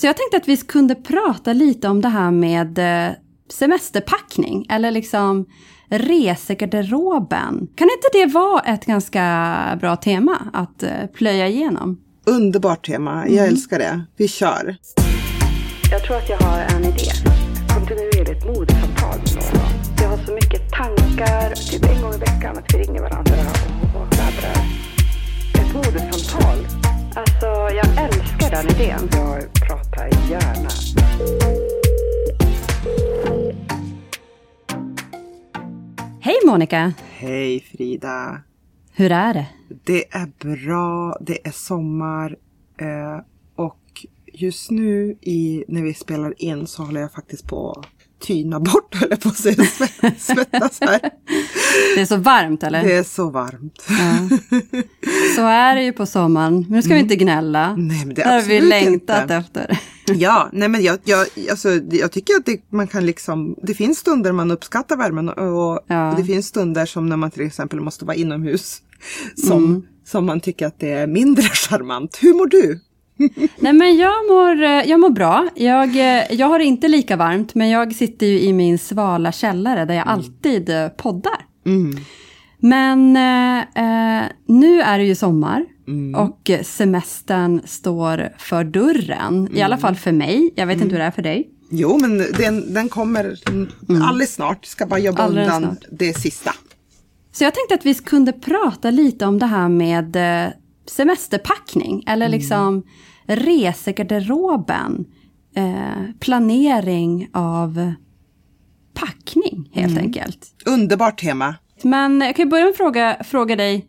Så jag tänkte att vi kunde prata lite om det här med eh, semesterpackning, eller liksom resegarderoben. Kan inte det vara ett ganska bra tema att eh, plöja igenom? Underbart tema, jag älskar det. Vi kör. Jag tror att jag har en idé. Kontinuerligt mordsamtal med någon. Jag har så mycket tankar, typ en gång i veckan att vi ringer varandra och, och. Ett mordsamtal. Alltså, jag älskar den idén. Jag pratar gärna. Hej Monica! Hej Frida. Hur är det? Det är bra, det är sommar eh, och just nu i, när vi spelar in så håller jag faktiskt på att tyna bort, jag på svett- svettas här. Det är så varmt eller? Det är så varmt. Ja. Så är det ju på sommaren. Men nu ska vi inte gnälla. Mm. Nej, men det är har vi längtat inte. efter. Ja, nej men jag, jag, alltså, jag tycker att det, man kan liksom, det finns stunder man uppskattar värmen och, och Ja. det finns stunder som när man till exempel måste vara inomhus som, Mm. som man tycker att det är mindre charmant. Hur mår du? Nej men jag mår, eh, jag mår bra. Jag, eh, jag har inte lika varmt, men jag sitter ju i min svala källare där jag Mm. alltid eh, poddar. Men eh, nu är det ju sommar Mm. och semestern står för dörren. I alla fall för mig. Jag vet Mm. inte hur det är för dig. Jo, men den, den kommer alldeles snart. Ska bara jobba Mm. Alldeles undan snart. det sista. Så jag tänkte att vi kunde prata lite om det här med semesterpackning. Eller Mm. liksom resegarderoben. Eh, planering av packning helt Mm. enkelt. Underbart tema. Men jag kan börja med att fråga, fråga dig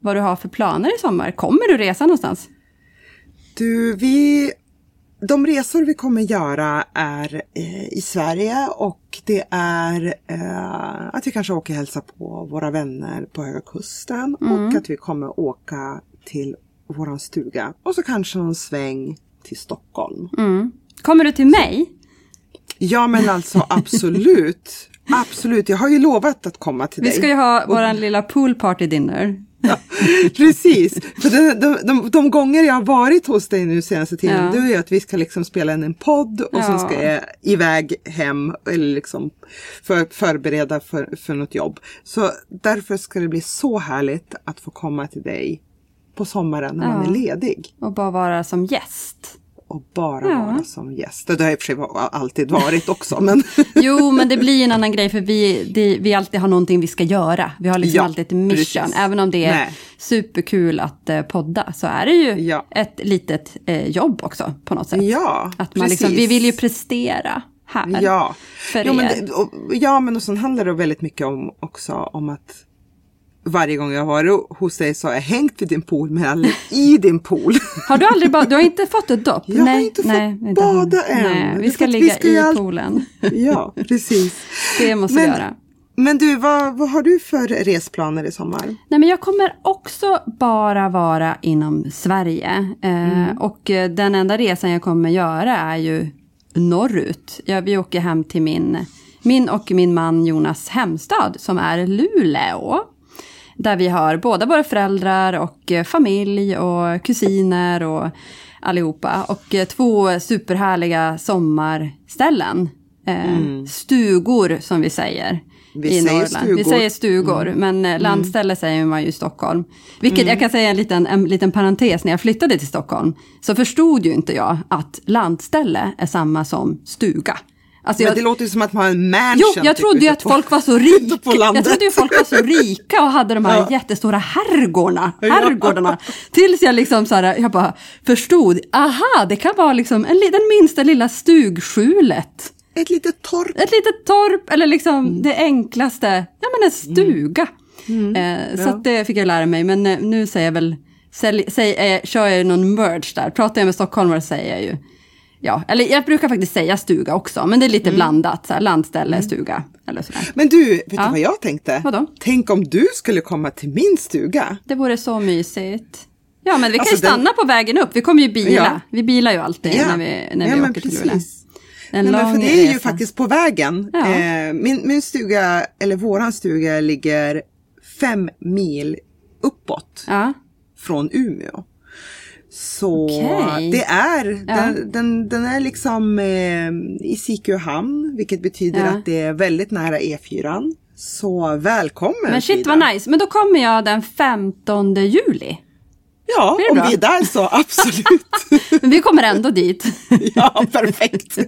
vad du har för planer i sommar. Kommer du resa någonstans? Du, vi, de resor vi kommer göra är eh, i Sverige och det är eh, att vi kanske åker och hälsa på våra vänner på Höga Kusten och att vi kommer åka till våran stuga och så kanske någon sväng till Stockholm. Kommer du till mig? Ja men alltså absolut. Absolut, jag har ju lovat att komma till Vi dig. ska ju ha våran lilla pool party dinner. Precis, för de, de, de, de gånger jag har varit hos dig nu senaste tiden, Ja. det är ju att vi ska liksom spela in en podd och Ja. sen ska jag iväg hem eller liksom för, förbereda för, för något jobb. Så därför ska det bli så härligt att få komma till dig på sommaren när man Ja. är ledig Och bara vara som gäst. och bara Ja. vara som gäst. Det har jag i och för sig alltid varit också men Jo, men det blir en annan grej för vi, det, vi alltid har någonting vi ska göra. Vi har liksom Ja, alltid ett mission. precis. Även om det är Nej. superkul att eh, podda så är det ju Ja. ett litet eh, jobb också på något sätt. ja, Att man liksom, vi precis. vill ju prestera här. Ja. för men det, och, ja, men och sen handlar det väldigt mycket om också om att varje gång jag har varit hos dig så har jag hängt vid din pool men aldrig i din pool. Har du aldrig ba- du har inte fått ett dopp? Jag har inte fått bada än. Nej, vi ska att vi ligga ska i all- poolen. ja, precis. Det måste vi Men- göra. Men du, vad, vad har du för resplaner i sommar? Nej, men jag kommer också bara vara inom Sverige. Eh, Och eh, den enda resan jag kommer göra är ju norrut. Jag, vi åker hem till min, min och min man Jonas hemstad som är Luleå. Där vi har båda våra föräldrar och eh, familj och kusiner och allihopa. Och eh, två superhärliga sommarställen. Eh, Stugor som vi säger. Mm. Vi i säger Norrland. Vi stugor. säger stugor, men eh, landställe säger man ju i Stockholm. Vilket jag kan säga en liten, en liten parentes, när jag flyttade till Stockholm så förstod ju inte jag att landställe är samma som stuga. Alltså Men jag, det låter ju som att man har en mansion. Jo, jag typ, trodde ju att på- folk var så rika. Jag trodde ju folk var så rika och hade de här Ja. jättestora herrgårdarna. Ja. herrgårdarna. Tills jag liksom så här, jag bara förstod, aha, det kan vara liksom en, den minsta lilla stugskjulet. Ett litet torp. Ett litet torp eller liksom Mm. det enklaste, ja men en stuga. Eh, så Ja. det fick jag lära mig, men eh, nu säger jag väl sälj, säg, eh, kör jag ju någon merge där. Pratar jag med stockholmare säger jag ju, ja, eller jag brukar faktiskt säga stuga också, men det är lite Mm. blandat, så här, landställe, stuga eller sådär. Men du, vet Ja. du vad jag tänkte? Vadå? Tänk om du skulle komma till min stuga. Det vore så mysigt. Ja, men vi kan Alltså, ju stanna på vägen upp. Vi kommer ju bila. Ja. Vi bilar ju alltid Ja. när vi, när vi åker precis. till Luleå. En Nej, för det är ju resa. faktiskt på vägen. Eh, min, min stuga, eller våran stuga, ligger fem mil uppåt från Umeå. Så Okej. det är, Ja. den, den, den är liksom eh, i Sikö hamn, vilket betyder Ja. att det är väldigt nära E4. Så välkommen men shit Frida. vad nice. Men då kommer jag den 15 juli. Ja, om bra? vi är där så absolut. Men vi kommer ändå dit. ja, perfekt.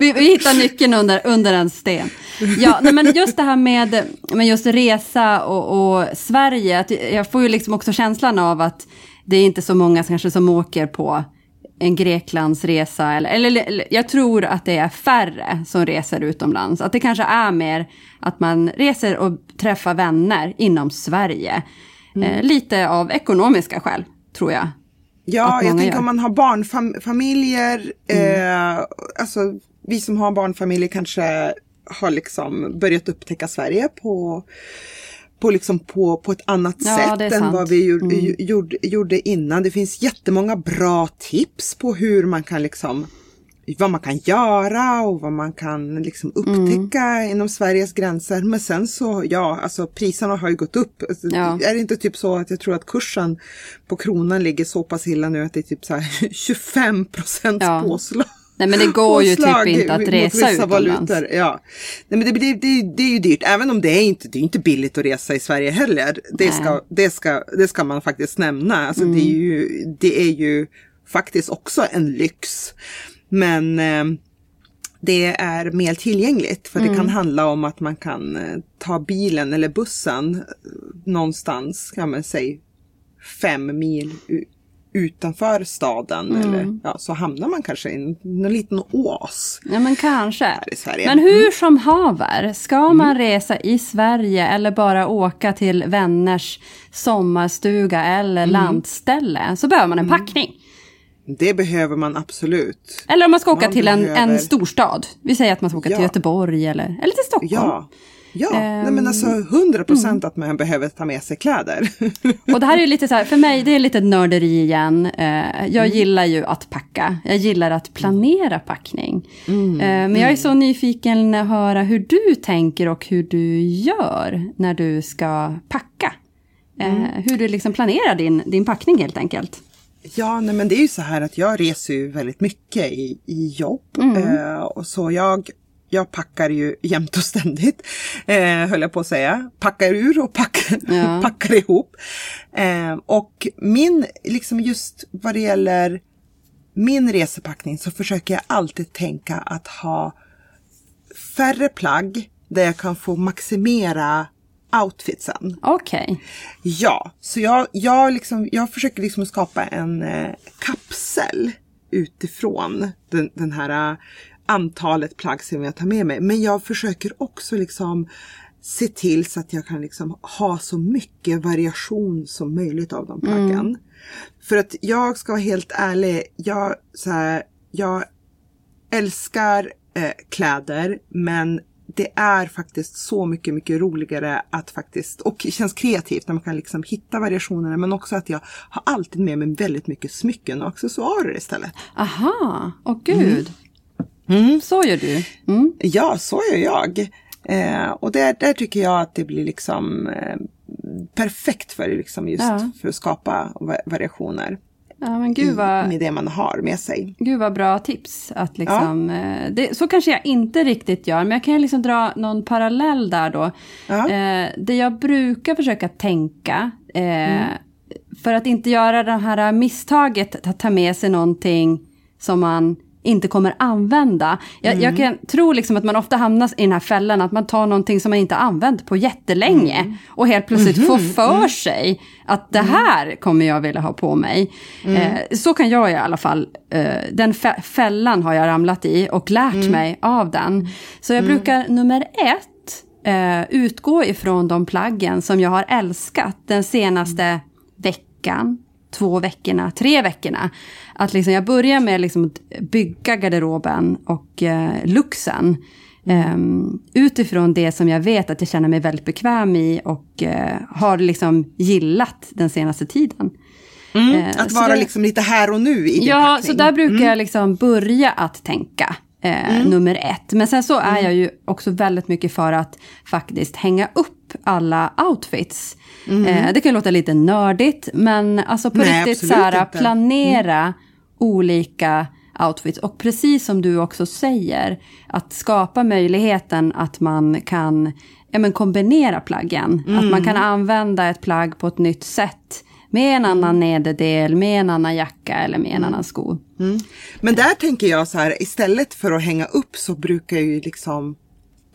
Vi, vi hittar nyckeln under, under en sten. Ja, nej, men just det här med, med just resa och, och Sverige. Jag får ju liksom också känslan av att det är inte så många som kanske som åker på en Greklandsresa. Eller, eller, eller jag tror att det är färre som reser utomlands. Att det kanske är mer att man reser och träffar vänner inom Sverige. Eh, lite av ekonomiska skäl, tror jag. Ja, jag tänker gör. om man har barnfamiljer, eh, alltså vi som har barnfamiljer kanske har liksom börjat upptäcka Sverige på på, liksom på, på ett annat Ja, sätt än vad vi gjorde, gjorde, gjorde innan. Det finns jättemånga bra tips på hur man kan liksom vad man kan göra och vad man kan liksom upptäcka Mm. inom Sveriges gränser. Men sen så, ja, alltså priserna har ju gått upp. Alltså, Ja. Är det inte typ så att jag tror att kursen på kronan ligger så pass illa nu att det är typ så här 25 procents Ja. påslag. Nej, men det går ju typ inte att resa utomlands. valutor, Ja. Nej, men det, det, det, det är ju dyrt, även om det är inte, det är inte billigt att resa i Sverige heller. Det, ska, det, ska, det ska man faktiskt nämna. Alltså, det, är Mm. ju, det är ju faktiskt också en lyx. Men eh, det är mer tillgängligt för det Mm. kan handla om att man kan eh, ta bilen eller bussen eh, någonstans, kan man säga, fem mil u- utanför staden. Mm. Eller, ja, så hamnar man kanske i en, en liten oas. Ja men kanske. i Sverige. Mm. Men hur som haver, ska man resa i Sverige eller bara åka till vänners sommarstuga eller Mm. landställe så behöver man en packning. Det behöver man absolut. Eller om man ska åka Man till en, behöver- en storstad. Vi säger att man ska åka Ja. till Göteborg eller, eller till Stockholm. Ja. Ja, nej Ehm, men alltså 100 procent mm. att man behöver ta med sig kläder. Och det här är lite så här, för mig det är lite nörderi igen. Eh, jag gillar ju att packa. Jag gillar att planera packning. Eh, men jag är så nyfiken att höra hur du tänker och hur du gör när du ska packa. Eh, Hur du liksom planerar din, din packning helt enkelt. Ja, nej, men det är ju så här att jag reser ju väldigt mycket i, i jobb. Eh, och så jag, jag packar ju jämt och ständigt, eh, höll jag på att säga. Packar ur och packar, Ja. packar ihop. Eh, och min, liksom just vad det gäller min resepackning så försöker jag alltid tänka att ha färre plagg där jag kan få maximera outfitsen. Okej. Ja, så jag, jag, liksom, jag försöker liksom skapa en eh, kapsel utifrån den, den här antalet plagg som jag tar med mig. Men jag försöker också liksom se till så att jag kan liksom ha så mycket variation som möjligt av de plaggen. För att jag ska vara helt ärlig, jag, så här, jag älskar eh, kläder men det är faktiskt så mycket, mycket roligare att faktiskt, och känns kreativt när man kan liksom hitta variationerna men också att jag har alltid med mig väldigt mycket smycken och accessoarer istället. Aha, åh gud. Mm. Så gör du. Mm. Ja, så gör jag. Eh, och där, där tycker jag att det blir liksom eh, perfekt för, liksom just Ja. för att skapa va- variationer Ja men gud vad, med det man har med sig. Gud vad bra tips. Att liksom, eh, det, så kanske jag inte riktigt gör, men jag kan liksom dra någon parallell där då. Ja. Eh, det jag brukar försöka tänka, eh, för att inte göra det här misstaget att ta med sig någonting som man inte kommer använda. Jag, jag kan tro liksom att man ofta hamnar i den här fällan att man tar någonting som man inte använt på jättelänge och helt plötsligt får för sig att det här kommer jag vilja ha på mig. Eh, så kan jag i alla fall, eh, den fä- fällan har jag ramlat i och lärt mig av den. Så jag brukar nummer ett eh, utgå ifrån de plaggen som jag har älskat den senaste veckan, två veckorna, tre veckorna. Att liksom jag börjar med liksom att bygga garderoben och eh, luxen. Um, utifrån det som jag vet att jag känner mig väldigt bekväm i och uh, har liksom gillat den senaste tiden. Mm, uh, att vara det, liksom lite här och nu i din Ja, packning. så där brukar mm. jag liksom börja att tänka. Uh, mm. Nummer ett. Men sen så är mm. jag ju också väldigt mycket för att faktiskt hänga upp alla outfits. Mm. det kan låta lite nördigt, men alltså på Nej, riktigt så här, planera mm. olika outfits. Och precis som du också säger, att skapa möjligheten att man kan ja, men kombinera plaggen. Mm. Att man kan använda ett plagg på ett nytt sätt. Med en annan nederdel, med en annan jacka eller med en mm. annan sko. Mm. Men där tänker jag så här, istället för att hänga upp så brukar jag ju liksom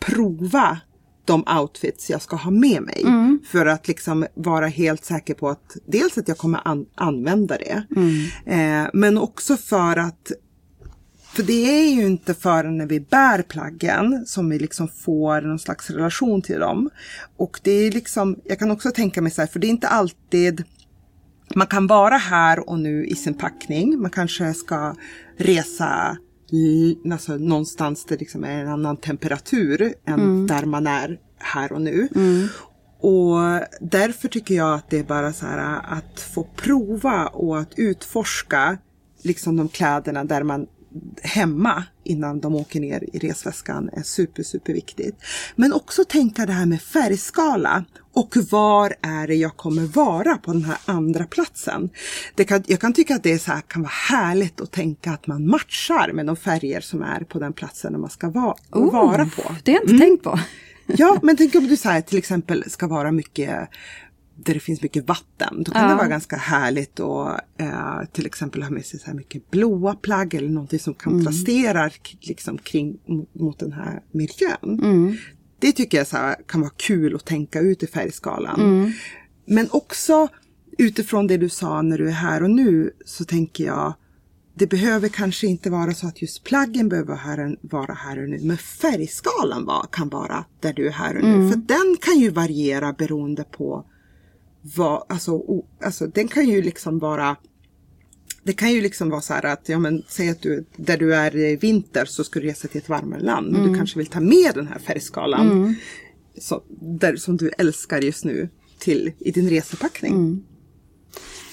prova de outfits jag ska ha med mig. Mm. För att liksom vara helt säker på att dels att jag kommer an använda det. Mm. Eh, men också för att för det är ju inte förrän när vi bär plaggen som vi liksom får någon slags relation till dem. Och det är liksom, jag kan också tänka mig så här, för det är inte alltid man kan vara här och nu i sin packning. Man kanske ska resa alltså, någonstans det liksom är en annan temperatur än mm. där man är här och nu. Mm. Och därför tycker jag att det är bara så här att få prova och att utforska liksom de kläderna där man hemma innan de åker ner i resväskan är super, super viktigt. Men också tänka det här med färgskala och var är det jag kommer vara på den här andra platsen. Det kan, jag kan tycka att det så här, kan vara härligt att tänka att man matchar med de färger som är på den platsen man ska va, oh, vara på. Det har jag inte mm. tänkt på. Ja, men tänk om du så här, till exempel ska vara mycket där det finns mycket vatten. Då kan ja. det vara ganska härligt att eh, till exempel ha med sig så här mycket blåa plagg eller någonting som kontrasterar mm. liksom, kring, mot den här miljön. Mm. Det tycker jag så här, kan vara kul att tänka ut i färgskalan. Mm. Men också utifrån det du sa när du är här och nu så tänker jag det behöver kanske inte vara så att just plaggen behöver vara här och nu, men färgskalan var, kan vara där du är här och nu. Mm. För den kan ju variera beroende på vad, alltså, o, alltså den kan ju liksom vara det kan ju liksom vara så här att, ja men säg att du, där du är i vinter så ska du resa till ett varmare land. Men mm. du kanske vill ta med den här färgskalan mm. så, där, som du älskar just nu till, i din resepackning. Mm.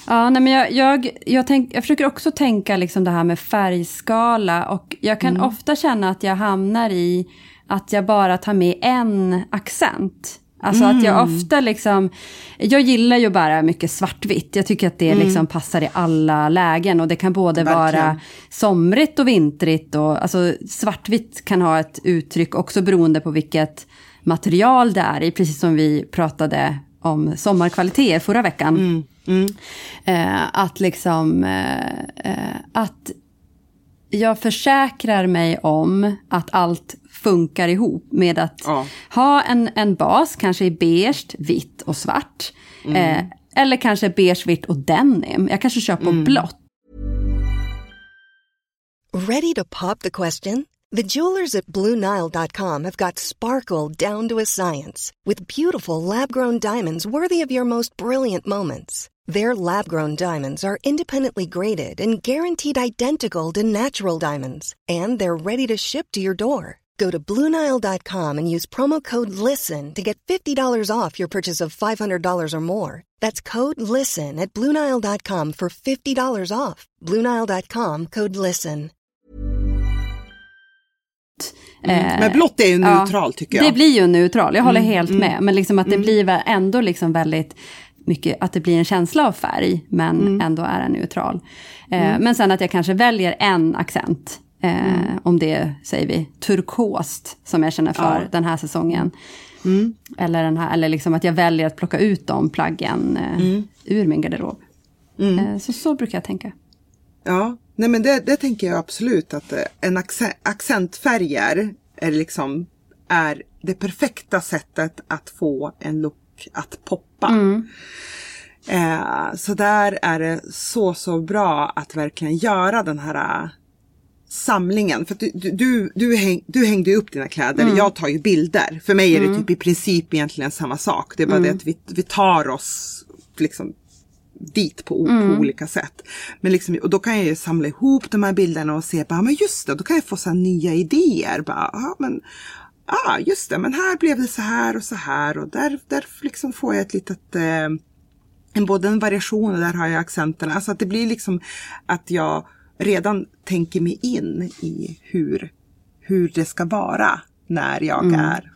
Ja, nej, men jag, jag, jag, tänk, jag försöker också tänka liksom det här med färgskala och jag kan mm. ofta känna att jag hamnar i att jag bara tar med en accent. Alltså mm. att jag mm. ofta liksom, jag gillar ju bara mycket svartvitt. Jag tycker att det mm. liksom passar i alla lägen och det kan både Verkligen. vara somrigt och vintrigt. Och, alltså svartvitt kan ha ett uttryck också beroende på vilket material det är i, precis som vi pratade om sommarkvaliteter förra veckan. Mm. Mm. Eh, att liksom, eh, eh, att jag försäkrar mig om att allt funkar ihop med att ja. ha en, en bas, kanske i beige, vitt och svart. Mm. Eh, eller kanske beige, vitt och denim. Jag kanske kör på mm. blått. Ready to pop the question? The jewelers at BlueNile.com have got sparkle down to a science with beautiful lab-grown diamonds worthy of your most brilliant moments. Their lab grown diamonds are independently graded and guaranteed identical to natural diamonds, and they're ready to ship to your door. Go to Bluenile.com and use promo code LISTEN to get $50 off your purchase of $500 or more. That's code LISTEN at Bluenile.com for $50 off. Bluenile.com code LISTEN. Mm. Men blått är ju neutral ja, tycker jag. Det blir ju neutral, jag håller mm, helt mm, med. Men liksom att det mm. blir ändå liksom väldigt mycket, att det blir en känsla av färg, men mm. ändå är den neutral. Eh, mm. Men sen att jag kanske väljer en accent Eh, mm. Om det, säger vi, turkost som jag känner för ja. den här säsongen. Mm. Eller, den här, eller liksom att jag väljer att plocka ut de plaggen eh, mm. ur min garderob. Mm. Eh, så så brukar jag tänka. Ja, nej men det, det tänker jag absolut att eh, en accent, accentfärger är liksom är det perfekta sättet att få en look att poppa. Mm. Eh, så där är det så, så bra att verkligen göra den här samlingen. För du, du, du, häng, du hängde upp dina kläder, mm. jag tar ju bilder. För mig är det mm. typ i princip egentligen samma sak. Det är bara mm. det att vi, vi tar oss liksom dit på, på olika sätt. Men liksom, och då kan jag ju samla ihop de här bilderna och se, bara, men just det, då kan jag få så nya idéer. Bara, ah, men, ah, just det, men här blev det så här och så här och där, där liksom får jag ett litet eh, en, både en variation och där har jag accenterna. Alltså att det blir liksom att jag redan tänker mig in i hur, hur det ska vara när jag Mm. är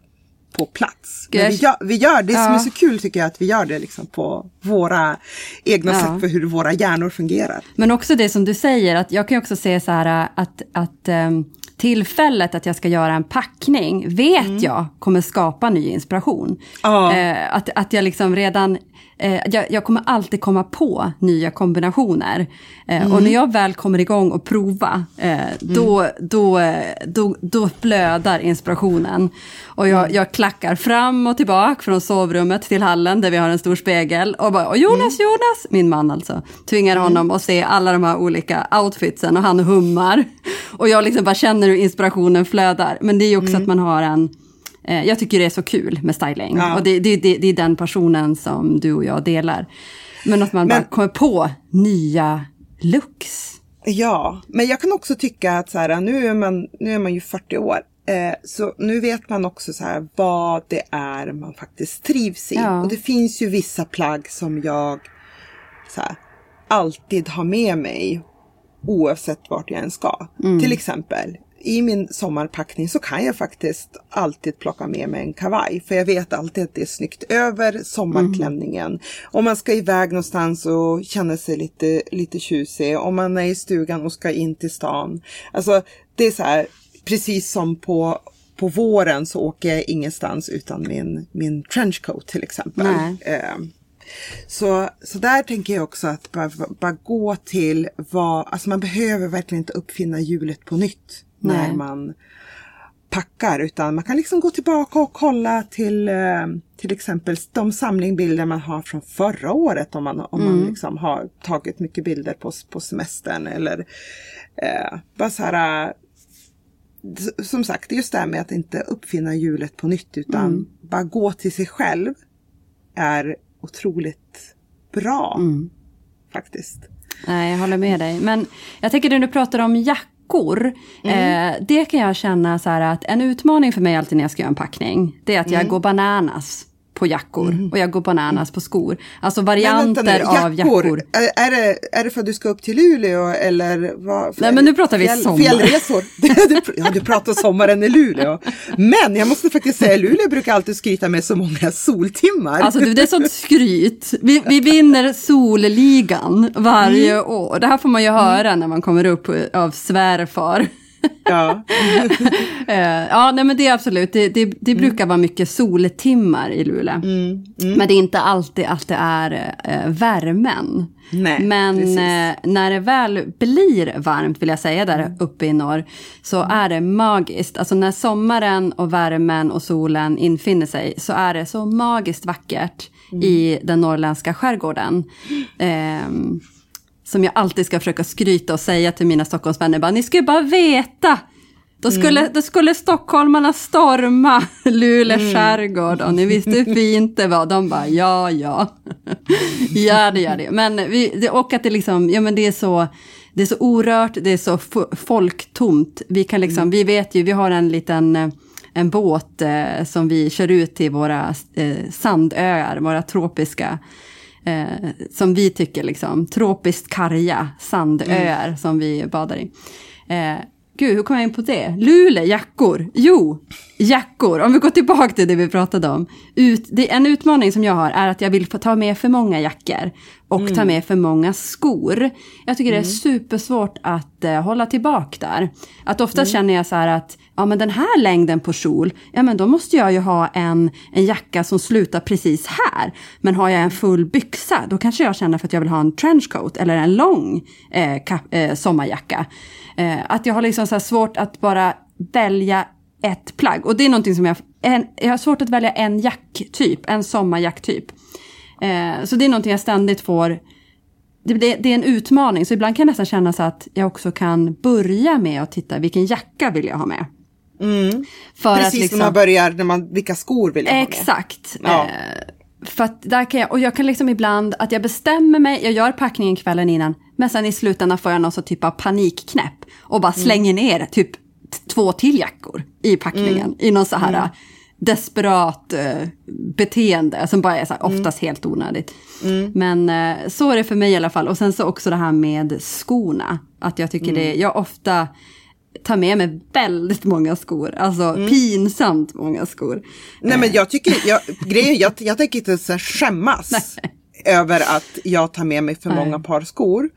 på plats. Men vi, gör, vi gör det som är så kul tycker jag att vi gör det liksom på våra egna Ja. sätt för hur våra hjärnor fungerar. Men också det som du säger, att jag kan också se så här att, att ehm, tillfället att jag ska göra en packning vet jag kommer skapa ny inspiration. Mm. Ja. Eh, att, att jag liksom redan, eh, jag, jag kommer alltid komma på nya kombinationer. Eh, Mm. Och när jag väl kommer igång och prova, eh, då, då, eh, då, då flödar inspirationen. Och jag, Mm. jag klackar fram och tillbaka från sovrummet till hallen där vi har en stor spegel. Och bara, och Jonas, Mm. Jonas, min man alltså, tvingar honom att se alla de här olika outfitsen och han hummar. Och jag liksom bara känner hur inspirationen flödar. Men det är ju också att man har en, eh, jag tycker det är så kul med styling. Ja. Och det, det, det, det är den passionen som du och jag delar. Men att man Men- bara kommer på nya looks. Ja, men jag kan också tycka att så här, nu, är man, nu är man ju 40 år. Eh, så nu vet man också så här, vad det är man faktiskt trivs i. Ja. Och det finns ju vissa plagg som jag så här, alltid har med mig oavsett vart jag än ska. Till exempel i min sommarpackning så kan jag faktiskt alltid plocka med mig en kavaj. För jag vet alltid att det är snyggt över sommarklänningen. Om man ska iväg någonstans och känna sig lite, lite tjusig. Om man är i stugan och ska in till stan. Alltså det är så här, precis som på på våren så åker jag ingenstans utan min, min trenchcoat till exempel. Eh, så, så där tänker jag också att bara, bara gå till vad, alltså man behöver verkligen inte uppfinna hjulet på nytt när Nej. man packar utan man kan liksom gå tillbaka och kolla till eh, till exempel de samlingbilder man har från förra året om man, om man liksom har tagit mycket bilder på, på semestern eller eh, bara så här eh, som sagt, just det här med att inte uppfinna hjulet på nytt utan bara gå till sig själv är otroligt bra faktiskt. Nej, jag håller med dig. Men jag tänker när du pratar om jackor, eh, det kan jag känna så här att en utmaning för mig alltid när jag ska göra en packning, det är att jag går bananas på jackor och jag går bananas på skor. Alltså Men vänta varianter av jackor. Är, är, det, är det för att du ska upp till Luleå eller vad? Nej, men nu pratar vi sommar. Fjällresor. Ja, du pratar sommaren i Luleå. Men jag måste faktiskt säga, Luleå brukar alltid skryta med så många soltimmar. Alltså du, det är sånt skryt. Vi, vi vinner solligan varje år. Det här får man ju höra när man kommer upp av svärfar. Ja. Eh, ja, nej men det är absolut, det, det, det brukar vara mycket soltimmar i Luleå. Men det är inte alltid att det är eh, värmen. Nej, men eh, när det väl blir varmt, vill jag säga, där uppe i norr, så är det magiskt. Alltså när sommaren och värmen och solen infinner sig, så är det så magiskt vackert i den norrländska skärgården. Ehm, som jag alltid ska försöka skryta och säga till mina Stockholmsvänner, bara, ni ska ju bara veta. Då skulle, då skulle stockholmarna storma Luleå skärgård och ni visste hur fint det var. De bara, ja, ja. ja, det gör det. Men vi, det, och att det liksom, ja men det är så, det är så orört, det är så folktomt. Vi kan liksom, vi vet ju, vi har en liten, eh, en båt eh, som vi kör ut till våra eh, sandöar, våra tropiska eh, som vi tycker liksom, tropiskt karga sandöar som vi badar i. Eh, gud, hur kom jag in på det? Luleå, jackor. Jo, jackor. Om vi går tillbaka till det vi pratade om. Ut, det, en utmaning som jag har är att jag vill ta med för många jackor och ta med för många skor. Jag tycker det är supersvårt att eh, hålla tillbaka där. Att ofta känner jag så här att ja men den här längden på kjol, ja men då måste jag ju ha en, en jacka som slutar precis här. Men har jag en full byxa, då kanske jag känner för att jag vill ha en trenchcoat eller en lång eh, kap, eh, sommarjacka. Eh, att jag har liksom så svårt att bara välja ett plagg. Och det är någonting som jag, en, jag har svårt att välja en jacktyp, en sommarjacktyp. Eh, så det är någonting jag ständigt får det, det, det är en utmaning, så ibland kan jag nästan känna så att jag också kan börja med att titta vilken jacka vill jag ha med. För Precis att liksom, när man börjar, när man, vilka skor vill jag ha med? Exakt. Ja. Eh, för att där kan jag, och jag kan liksom ibland att jag bestämmer mig, jag gör packningen kvällen innan, men sen i slutändan får jag någon sån typ av panikknäpp och bara slänger ner typ två till jackor i packningen i någon så här äh, desperat eh, beteende som bara är så här, oftast helt onödigt. Men eh, så är det för mig i alla fall. Och sen så också det här med skorna. Att jag tycker det, jag ofta tar med mig väldigt många skor. Alltså pinsamt många skor. Nej men jag tycker, jag, grejen, jag, jag tänker inte så här skämmas över att jag tar med mig för många par skor.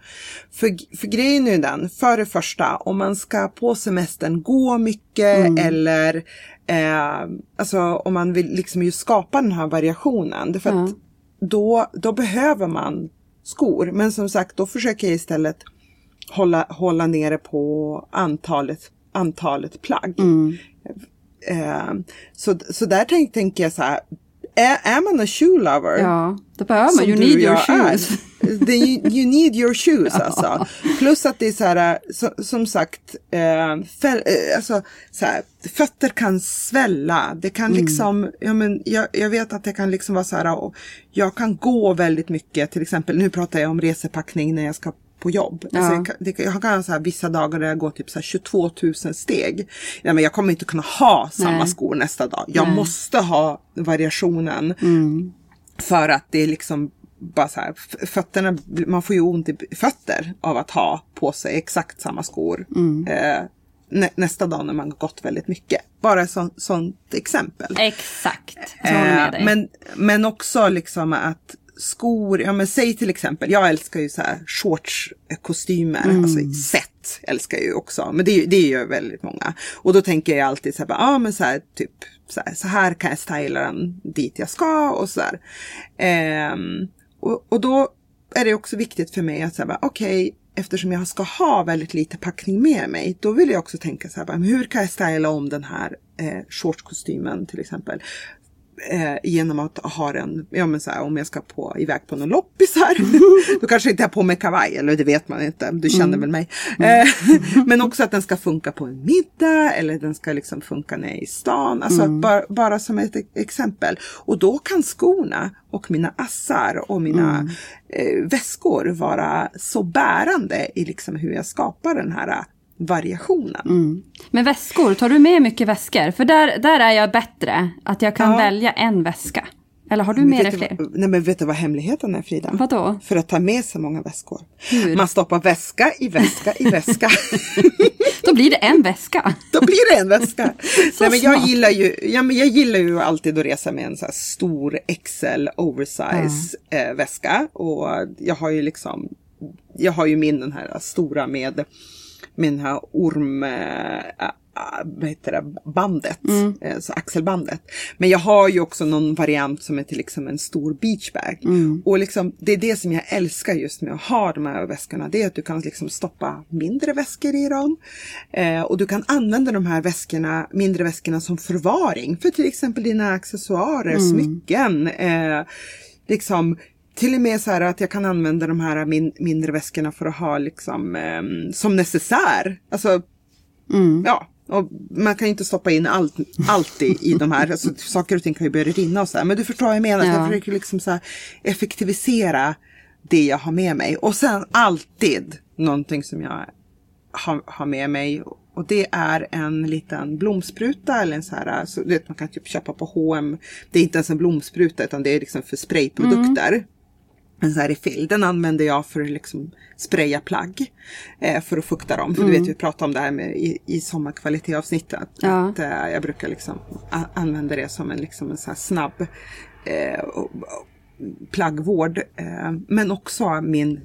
För, för grejen är ju den, för det första, om man ska på semestern gå mycket eller eh, alltså om man vill liksom ju skapa den här variationen. Därför att då, då behöver man skor. Men som sagt, då försöker jag istället hålla, hålla nere på antalet, antalet plagg. Eh, så, så där tänk, tänker jag så här, är, är man en shoe lover? Ja, det behöver man. You need your shoes. är you need your shoes alltså. Plus att det är så här, så, som sagt, eh, fäll, eh, alltså, så här, fötter kan svälla. Det kan Mm. liksom, ja, men jag, jag vet att det kan liksom vara så här, och jag kan gå väldigt mycket, till exempel, nu pratar jag om resepackning när jag ska på jobb. Alltså Ja. jag, kan, det, jag kan ha så här, vissa dagar där jag går typ så här 22 000 steg. Ja, men jag kommer inte kunna ha samma Nej. skor nästa dag. Jag Nej. måste ha variationen. För att det är liksom bara så här, fötterna, man får ju ont i fötter av att ha på sig exakt samma skor. Eh, nä, nästa dag när man har gått väldigt mycket. Bara ett sånt, exempel. Exakt, jag dig. Eh, men, men också liksom att skor, ja men säg till exempel, jag älskar ju så här shortskostymer, Mm. alltså set älskar jag ju också, men det, det ju väldigt många. Och då tänker jag alltid så här, ja ah, men så här typ, så här, så här kan jag styla den dit jag ska och så här. Ehm, och, och då är det också viktigt för mig att säga, okej, eftersom jag ska ha väldigt lite packning med mig, då vill jag också tänka så här, hur kan jag styla om den här eh, shortskostymen till exempel? Eh, genom att ha den, ja men så här, om jag ska på, iväg på någon loppis här, då kanske inte jag på mig kavaj, eller det vet man inte, du känner väl mig. Eh, men också att den ska funka på en middag, eller den ska liksom funka när jag är i stan, alltså bara, bara som ett exempel. Och då kan skorna och mina assar och mina eh, väskor vara så bärande i liksom hur jag skapar den här variationen. Men väskor, tar du med mycket väskor? För där, där är jag bättre, att jag kan Ja. välja en väska. Eller har du med dig fler? vad- nej men vet du vad hemligheten är Frida? Vadå? För att ta med så många väskor. Hur? Man stoppar väska i väska i väska. Då blir det en väska. Då blir det en väska. Nej, men jag, gillar ju, ja, men jag gillar ju alltid att resa med en så stor XL oversize eh, väska. Och jag har ju liksom, jag har ju min den här stora med, med den här orm, eh, äh, vad heter det, bandet, eh, så axelbandet. Men jag har ju också någon variant som är till liksom en stor beachbag. Och liksom, det är det som jag älskar just med att ha de här väskorna. Det är att du kan liksom stoppa mindre väskor i dem. Eh, och du kan använda de här väskorna, mindre väskorna som förvaring för till exempel dina accessoarer, smycken. Eh, liksom till och med så här att jag kan använda de här min, mindre väskorna för att ha liksom ehm, som necessär. Alltså, ja. Och man kan ju inte stoppa in allt, allt i, i de här, alltså, saker och ting kan ju börja rinna och så här. Men du förstår vad jag menar, Ja. jag försöker liksom så effektivisera det jag har med mig. Och sen alltid någonting som jag har, har med mig. Och det är en liten blomspruta eller en så här, så, du vet, man kan typ köpa på H&M. Det är inte ens en blomspruta utan det är liksom för sprayprodukter. En sån här refill. Den använder jag för att liksom spraya plagg. Eh, för att fukta dem. För du vet vi pratade om det här med i, i sommarkvalitetavsnittet. Ja. Att, eh, jag brukar liksom använda det som en, liksom en så snabb eh, och, och, plaggvård. Eh, men också min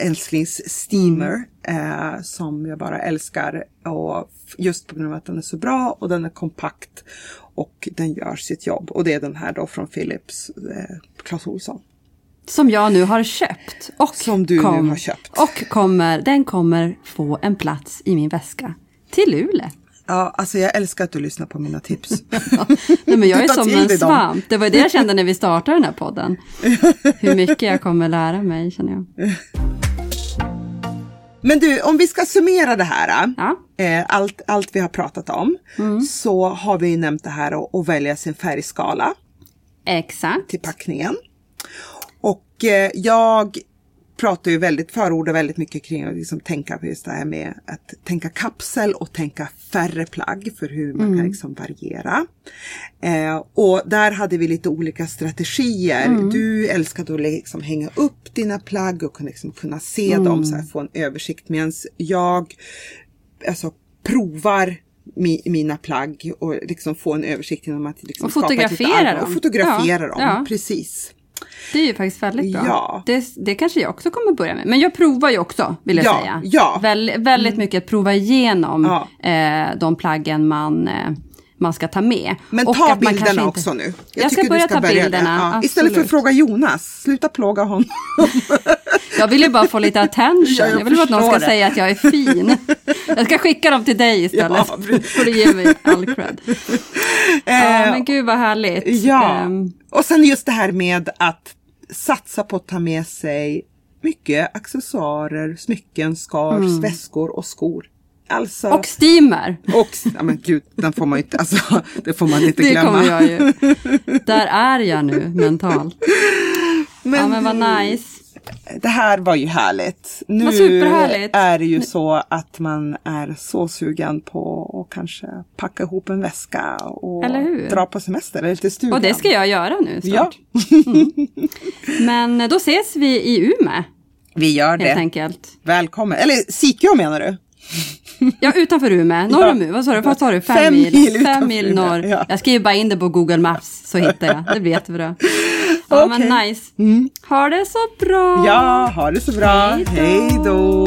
älsklings steamer eh, som jag bara älskar. Och just på grund av att den är så bra och den är kompakt och den gör sitt jobb. Och det är den här då från Philips, eh, Clas Ohlson. Som jag nu har köpt. Och Som du nu har köpt. Och kommer, den kommer få en plats i min väska. Till Luleå. Ja, alltså jag älskar att du lyssnar på mina tips. Nej, men jag är som en dig dem. svamp. Det var det jag kände när vi startade den här podden. Hur mycket jag kommer lära mig känner jag. Men du, om vi ska summera det här. Ja. Eh, allt, allt vi har pratat om. Så har vi nämnt det här att, att välja sin färgskala. Exakt. till packningen. Eh, jag pratar ju väldigt, förordar väldigt mycket kring att liksom tänka på just det här med att tänka kapsel och tänka färre plagg för hur man kan liksom variera. Eh, och där hade vi lite olika strategier. Du älskade att liksom hänga upp dina plagg och kunna, liksom kunna se dem, så här, få en översikt. Medan jag alltså, provar mi, mina plagg och liksom få en översikt genom att liksom Och fotografera dem. Och fotografera Ja, dem, ja. precis. Det är ju faktiskt väldigt bra. Ja. Det, det kanske jag också kommer börja med. Men jag provar ju också, vill jag Ja, säga. ja. Väl, väldigt mycket att prova igenom Ja. eh, de plaggen man, eh, man ska ta med. Men Och ta man bilderna inte- också nu. Jag, ska tycker börja ta börja bilderna. Ja. Istället för att fråga Jonas, sluta plåga honom. Jag vill ju bara få lite attention. Ja, jag jag, vill att någon ska det. säga att jag är fin. Jag ska skicka dem till dig istället. Ja, för att ge mig all cred. Ja, men gud vad härligt. Eh, Ja, Ehm, och sen just det här med att satsa på att ta med sig mycket accessoarer, smycken, skars, väskor och skor. Alltså, Mm. och steamer. och, ja men gud, den får man inte, alltså, det får man inte Det glömma. kommer jag ju. Där är jag nu mentalt. ja men vad nice. Det här var ju härligt. Nu superhärligt. är det ju så att man är så sugen på att kanske packa ihop en väska och dra på semester eller till stugan. Och det ska jag göra nu Ja, snart. Men då ses vi i Umeå vi gör helt det. enkelt. Välkommen. Eller Sikö menar du? Ja, utanför Umeå. Norr om Umeå. Vad sa du? Vad sa du? Fem, Fem mil. mil Fem mil norr. ja. Jag skriver bara in det på Google Maps så hittar jag. Det blir jättebra. Ja, men Okej. Mm. nice. Ha det så bra. Ja, ha det så bra. Hej då.